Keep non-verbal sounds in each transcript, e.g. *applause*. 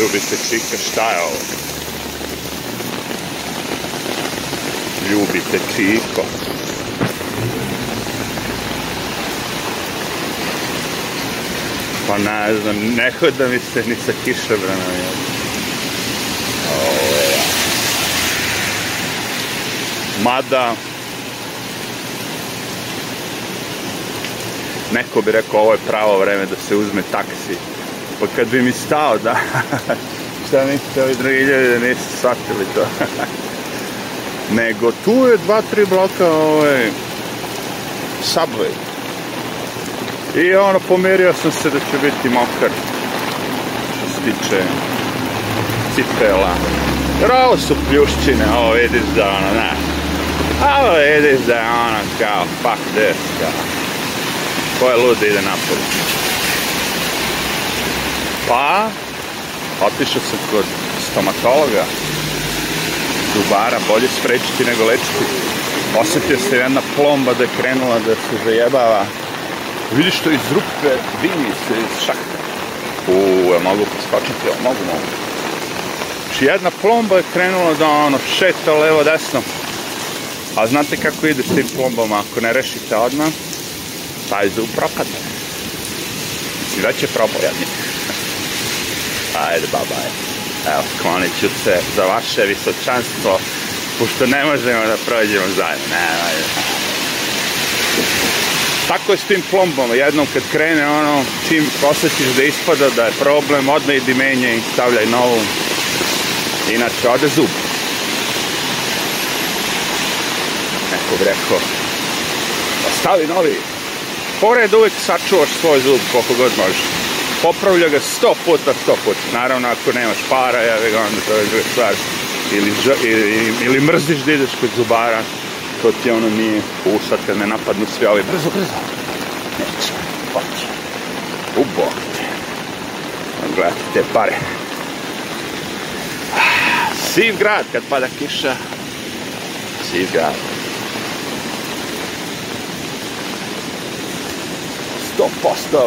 Du bist der Klicker Steil. Ljubite Kliko. Pa ne znam, ne hoda mi se ni sa kišobranom. Mada, neko bi rekao ovo je pravo vreme da se uzme taksi Pa kad bi mi stao, da. *laughs* Šta mislite, ovi drugi ljudi da nisu shvatili to. *laughs* Nego tu je dva, tri bloka ovaj, subway. I ono, pomerio sam se da će biti mokar. Što se tiče cipela. Jer ovo su pljušćine, ovo vidiš da ono, znaš. Ovo vidiš da je ono kao, fuck this, kao. Ko je lud da ide napolje. Pa, otišao sam kod stomatologa, zubara, bolje sprečiti nego lečiti. Osetio se jedna plomba da je krenula da se zajebava. Vidiš što iz rupe dimi se iz šakta. Uuu, ja mogu poskočiti, ja mogu, mogu. Znači jedna plomba je krenula da ono šeta levo desno. A znate kako ide s tim plombama, ako ne rešite odmah, taj zub propada. Znači već je probao jadnik. Ajde, baba je. Evo, sklonit ću se za vaše visočanstvo, pošto ne možemo da prođemo zajedno. Ne, ajde. Tako je s tim plombom, jednom kad krene ono, čim osjećaš da ispada, da je problem, odne i dimenje i stavljaj novu. Inače, ode zub. Neko bi rekao, pa stavi novi. Pored uvek sačuvaš svoj zub koliko god možeš popravlja ga 100 puta, 100 puta. Naravno, ako nemaš para, ja ga onda to je druga stvar. Ili, ili, ili mrziš da ideš kod zubara, to ti ono nije u usta te napadnu svi ovi. Brzo, brzo. Neće, hoće. U te. Gledajte te pare. Siv grad kad pada kiša. Siv grad. 100%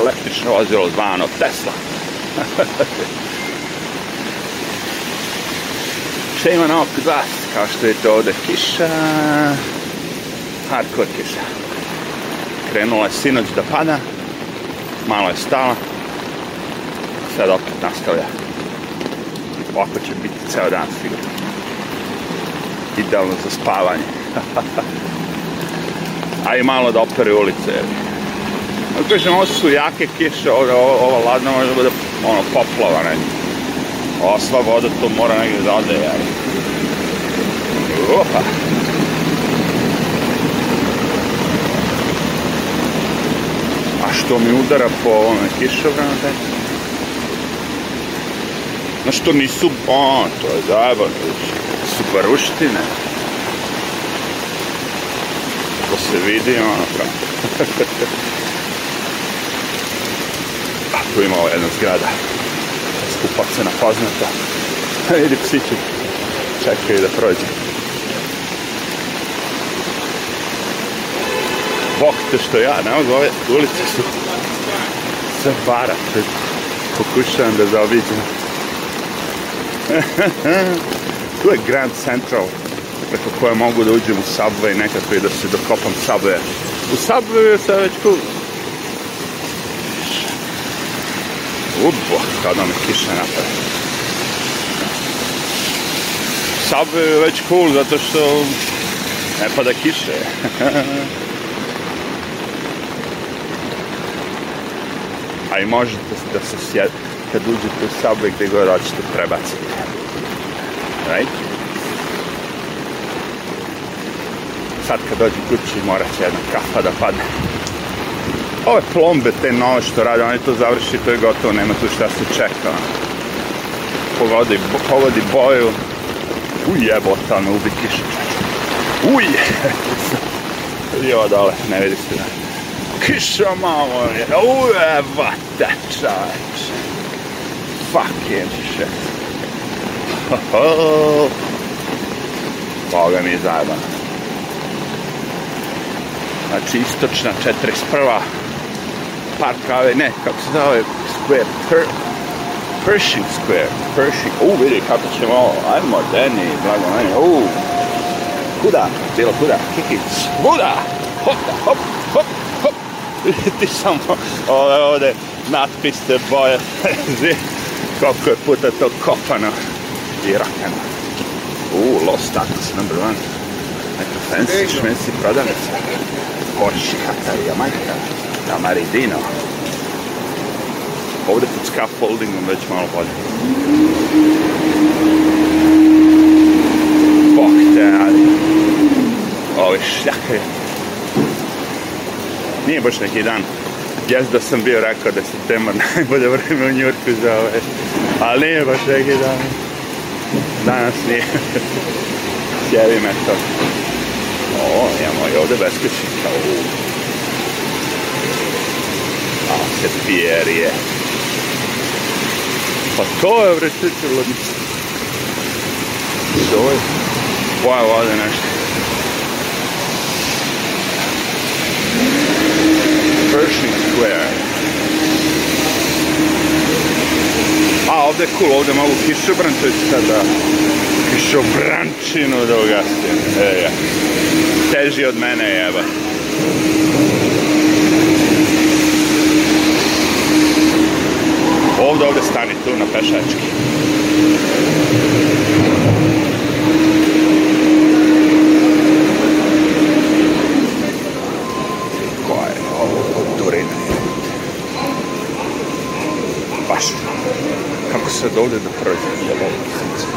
električno vozilo zvano Tesla. *laughs* Šta ima na oko vas, kao što je to ovde kiša, hardcore kiša. Krenula je sinoć da pada, malo je stala, sad opet nastavlja. Ovako će biti ceo dan sigurno. Idealno za spavanje. Aj *laughs* malo da opere ulice, jer Ali kažem, ovo su jake kiše, ova, ova ladna može da bude ono, poplava ne. Ova sva voda tu mora negdje da ode, jel. Opa! A što mi udara po ovome kišobranu, taj? Znaš, to nisu, on, to je zajebano, su baruštine. To da se vidi, ono, kako. *laughs* tu ima ova jedna zgrada skupacena poznata vidi psići čekaj da prođe bok te što ja ne mogu ove ulice su zavara pokušavam da zaobiđem *laughs* tu je Grand Central preko koje mogu da uđem u Subway nekako i da se dokopam Subway u Subway je sad već cool Udbo, kada me kiša napada. Sab je već cool zato što ne pada kiše. *laughs* A i možete da se sjedite kad uđete u Subway gde god hoćete prebaciti. Right? Sad kad dođu kući morat će jedna kafa da padne ove plombe te nove što rade, oni to završi, to je gotovo, nema tu šta se čeka. Pogodi, pogodi boju. Uj, jebota, me ubi kiša. Uj! jo, ovo *laughs* dole, ne vidi se da. Kiša, mamo, je. Uj, vata, čač. Fucking *laughs* shit. Ho, ho. Boga mi je zajebano. Znači, istočna 41 parka, prave, ne, kako se zove, square, per, Pershing Square, Pershing, u, vidi kako ćemo ovo, ajmo, Danny, blago meni, u, kuda, bilo kuda, kiki, kuda, hop, hop, hop, hop, *laughs* ti samo ove ovde te boje, *laughs* koliko je puta to kopano i rakano. U, lost status, number one, neka fancy, šmensi prodavnica, Porsche, Katarija, majka, Tamaridino. Da, ovdje pod scaffoldingom već malo bolje. Bog te radi. Ovi šljakari. Nije baš neki dan. Jaz da sam bio rekao da se tema *laughs* najbolje vreme u Njurku za ove. Ali nije baš neki dan. Danas nije. *laughs* Sjedim eto. O, imamo i ovdje beskućnika. Uuu se pijerije. Pa to je vrećuće ludnica. Ovo je koja vode nešto. Pershing Square. A ovde je cool, ovdje mogu kišobran, to je sada kišobrančinu da ugastim. E, ja. Teži od mene jeba. ovde, ovde stani tu na pešački. Ko je ovo kulturina? Baš, kako se sad ovde napraviti, jel ovo srce?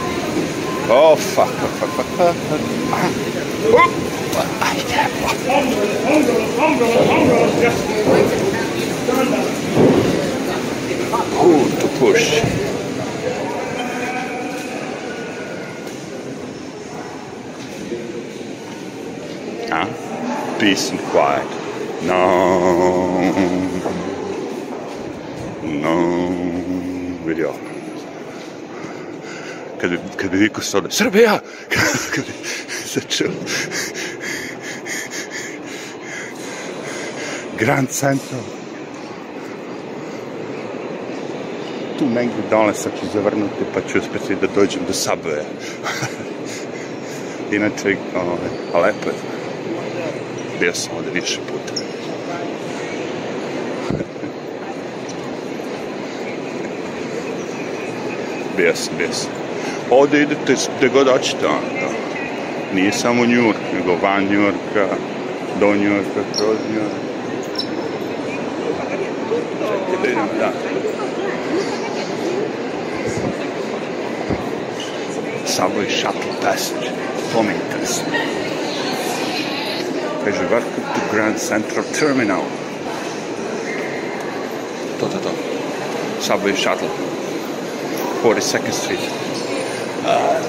Oh, fuck, fuck, fuck, fuck, fuck. Up! Ajde, pa. Ombrolo, ombrolo, ombrolo, to push. Huh? Peace and quiet. No. No. Video. Kad bi, kad bi viko s Srbija! kad bi začeo. Grand Central. tu negde dole sad ću zavrnuti pa ću uspeti da dođem do Subwaya. *laughs* Inače, ovaj, a pa lepo je. Bio sam ovde više puta. *laughs* bio sam, bio sam. Ovde idete gde god hoćete, onda. Nije samo New York, nego van New Yorka, do New Yorka, kroz New Yorka. Čekaj da idemo, da. Savoy shuttle passage for maintenance. Kaže, welcome to Grand Central Terminal. To, to, to. Subway shuttle. 42nd Street. Uh,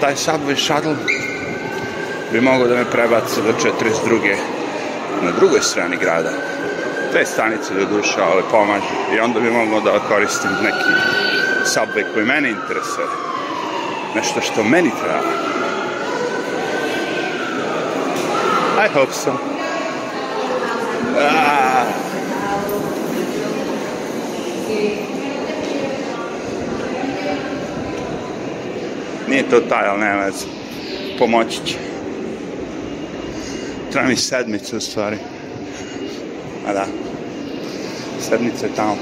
taj subway shuttle bi mogao da me prebaci do 42 na drugoj strani grada. Te stanice do duša, ali pomažu. I onda bi mogao da koristim neki subway koji mene interesuje. Nešto što meni treba. I hope so. Ah. Nije to taj, ali nema veze. Pomoći će. Treba mi sedmicu, u stvari. A da. Sedmica je tamo.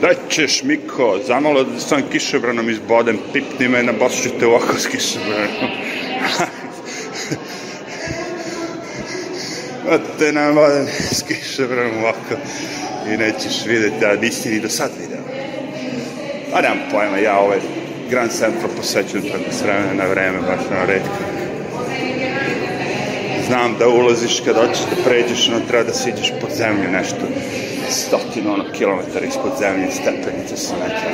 Daćeš, Miko, zamalo da sam kišobranom izbodem, pipni me, na ću te u oko s kišobranom. *laughs* Od te nabodem s kišobranom u oko i nećeš videti, a nisi ni do sad video. A pa nemam pojma, ja ovaj Grand Central posećujem tako s vremena na vreme, baš na redko znam da ulaziš kad hoćeš da pređeš, ono treba da siđeš pod zemlju nešto stotinu ono kilometara ispod zemlje, stepenice su neke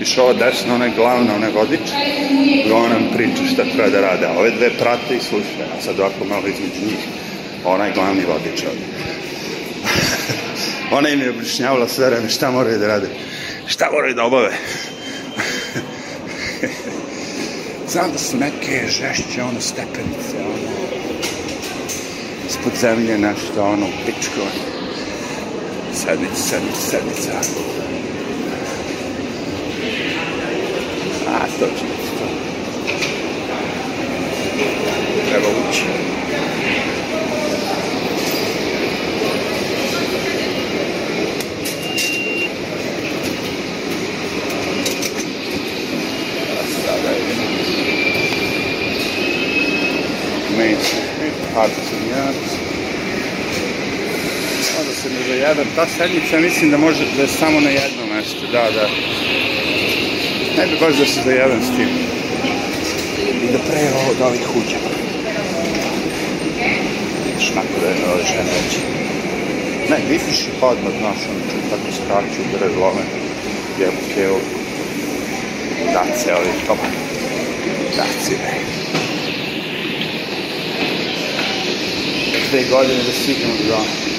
Išao Iš ova desna, ona je glavna, ona vodič i ona nam priča šta treba da rade. Ove dve prate i slušaju, a sad ovako malo između njih, ona je glavni vodič ovde. *laughs* ona im je objašnjavala sve vreme šta moraju da rade, šta moraju da obave da su neke žešće, ono, stepenice, ono, ispod zemlje nešto, ono, pičko, sednica, sednica, sednica. A, to će biti to. Treba ući. ja da ta sedmica mislim da može da je samo na jedno mesto, da, da. Ne bi baš da se zajebam s tim. I da pre ovo da ovih uđe. Vidiš nako da je ove žene veće. Ne, vidiš i odmah, znaš, ono ču tako skraću, drve, lome, jebu, kevu. Dace ovi, opa. Daci, ne. Dve godine da stignemo do doma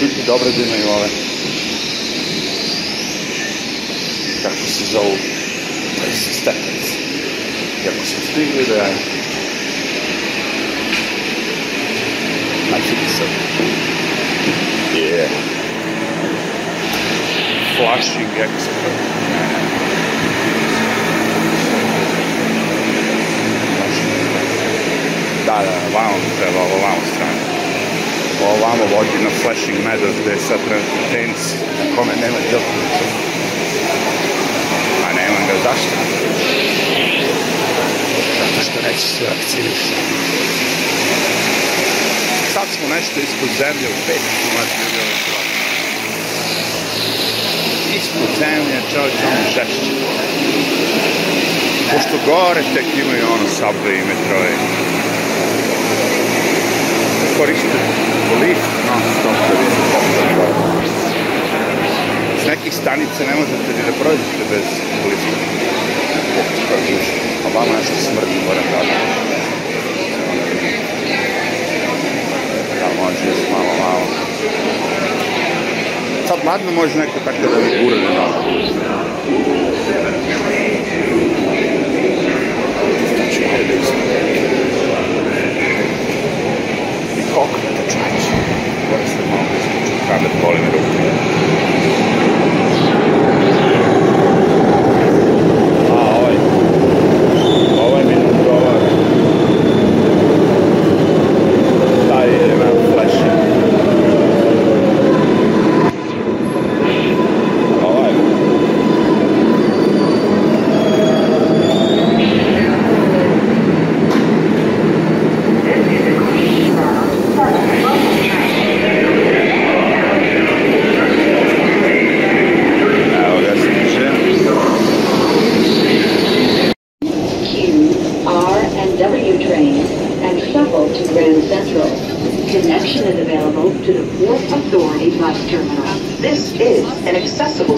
biti dobro da imaju ove kako se zovu persistence kako smo stigli da je znači da sam je flashing expert da, da, vamo treba, ovo vamo stranu vamo vodi na Flashing Meadows gde je sad trenutno tenis na kome nema djela. A nemam ga zašto? Zato što neće se vakcinišati. Sad smo nešto ispod zemlje u 5 km Ispod zemlje čovjek samo žešće. Pošto gore tek imaju ono sabve i metroje koristili. Lift non-stop S nekih stanica ne možete ni da prođete bez lifta. A pa vama nešto smrdi, moram da Da, može, malo, malo. Sad ladno može neko tako da mi gurne nogu. attraction? What is the the most common polymer?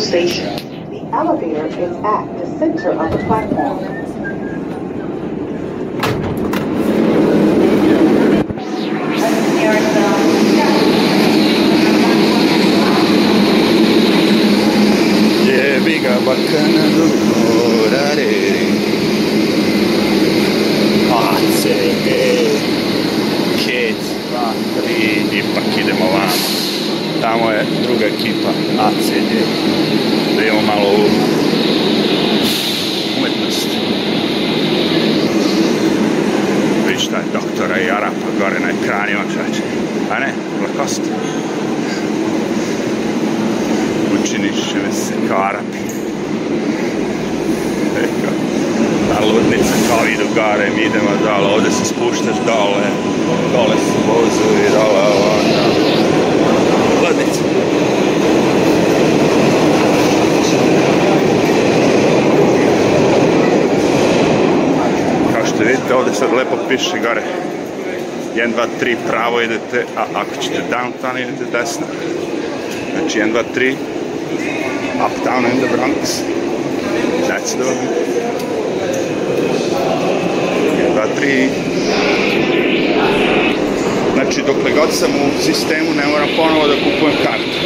station. The elevator is at the center of the platform. šta je doktora i Arapa gore na ekranima, čoveče. A ne, Lacoste. Učiniš me se kao Arapi. Ta ludnica kao idu gare, mi idemo dole, ovde se spuštaš dole, dole se vozu i dole, ovo, dole. se vidite, ovde sad lepo piše gore 1, 2, 3 pravo idete, a ako ćete downtown idete desno. Znači 1, 2, 3 uptown in the Bronx. That's the one. 1, 2, 3 Znači dokle god sam u sistemu ne moram ponovo da kupujem kartu.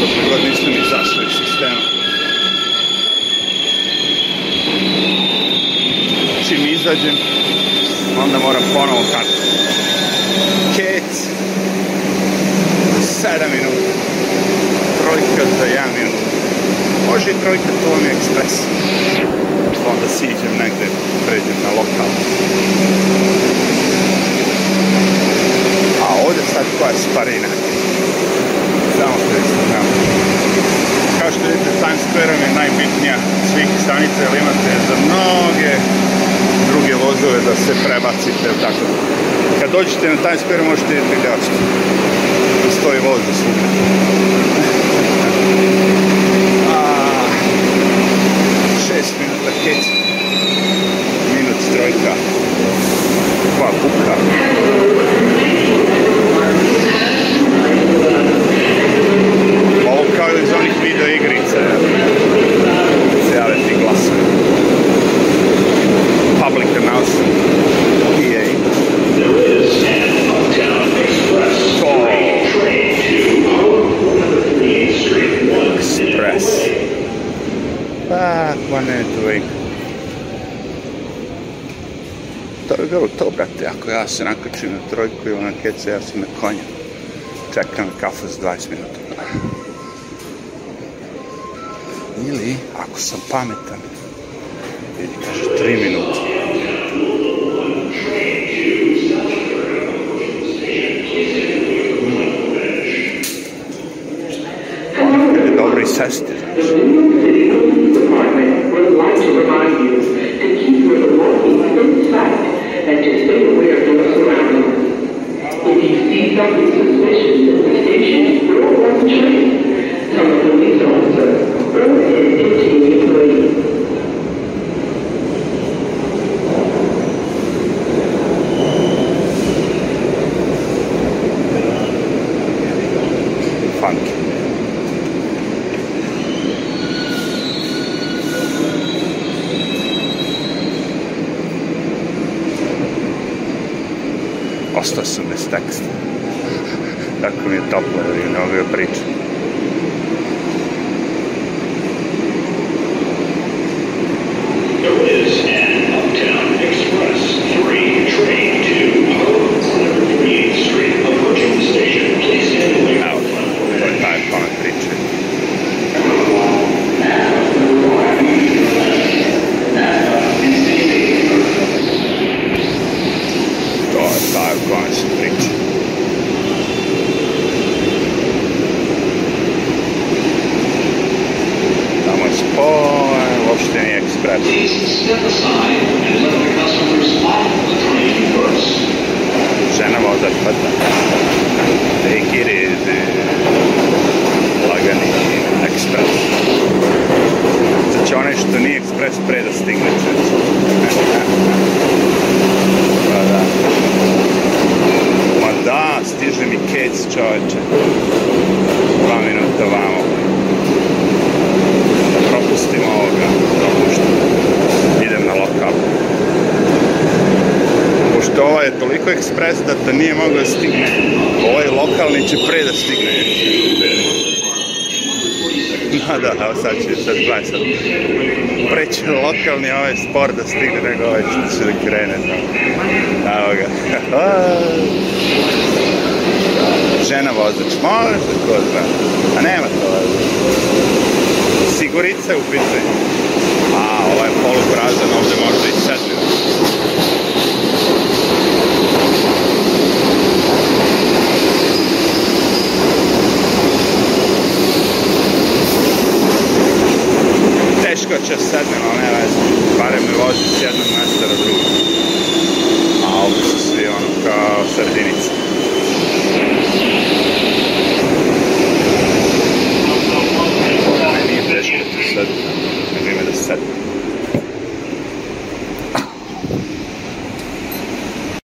Dokle god nisam izašao iz sistema. izađem, onda moram ponovo kartu. Ket, Sada minuta, trojka za 1 minut. Može i trojka, to vam je ekspres. Onda siđem negde, pređem na lokal. A ovde sad koja je sparina? так вот. Когда дочь там теперь можете и стреляться. Пустой воздух. trojku, ja se nakačim na trojku i ona keca, ja sam na konju. Čekam kafu za 20 minuta. Ili, ako sam pametan, ili kaže 3 minuta. Hmm. Dobro i sestri. šta su bez teksta. Tako mi je toplo da bi mnogo da pričam. čoveče. Dva minuta vamo. Da propustimo propustim ovoga, dopuštam. Da Idem na lokal. Pošto ovo je toliko ekspres da to nije mogao da stigne. Ovaj lokalni će pre da stigne. No da, evo sad će, sad gledaj sad. Preći lokalni ovaj spor da stigne nego ovaj što će da krene tamo. Evo ga. *laughs* žena vozač. Možeš da to zna. A nema to vozač. Sigurica je u pitanju. A ovo je poluprazan, ovde možda i sedljiva. Teško će sednem, ali ne veze. Barem me vozi s jednog mesta na drugo. A ovde su svi ono kao sardinice. Sad, ne vreme da se sedne.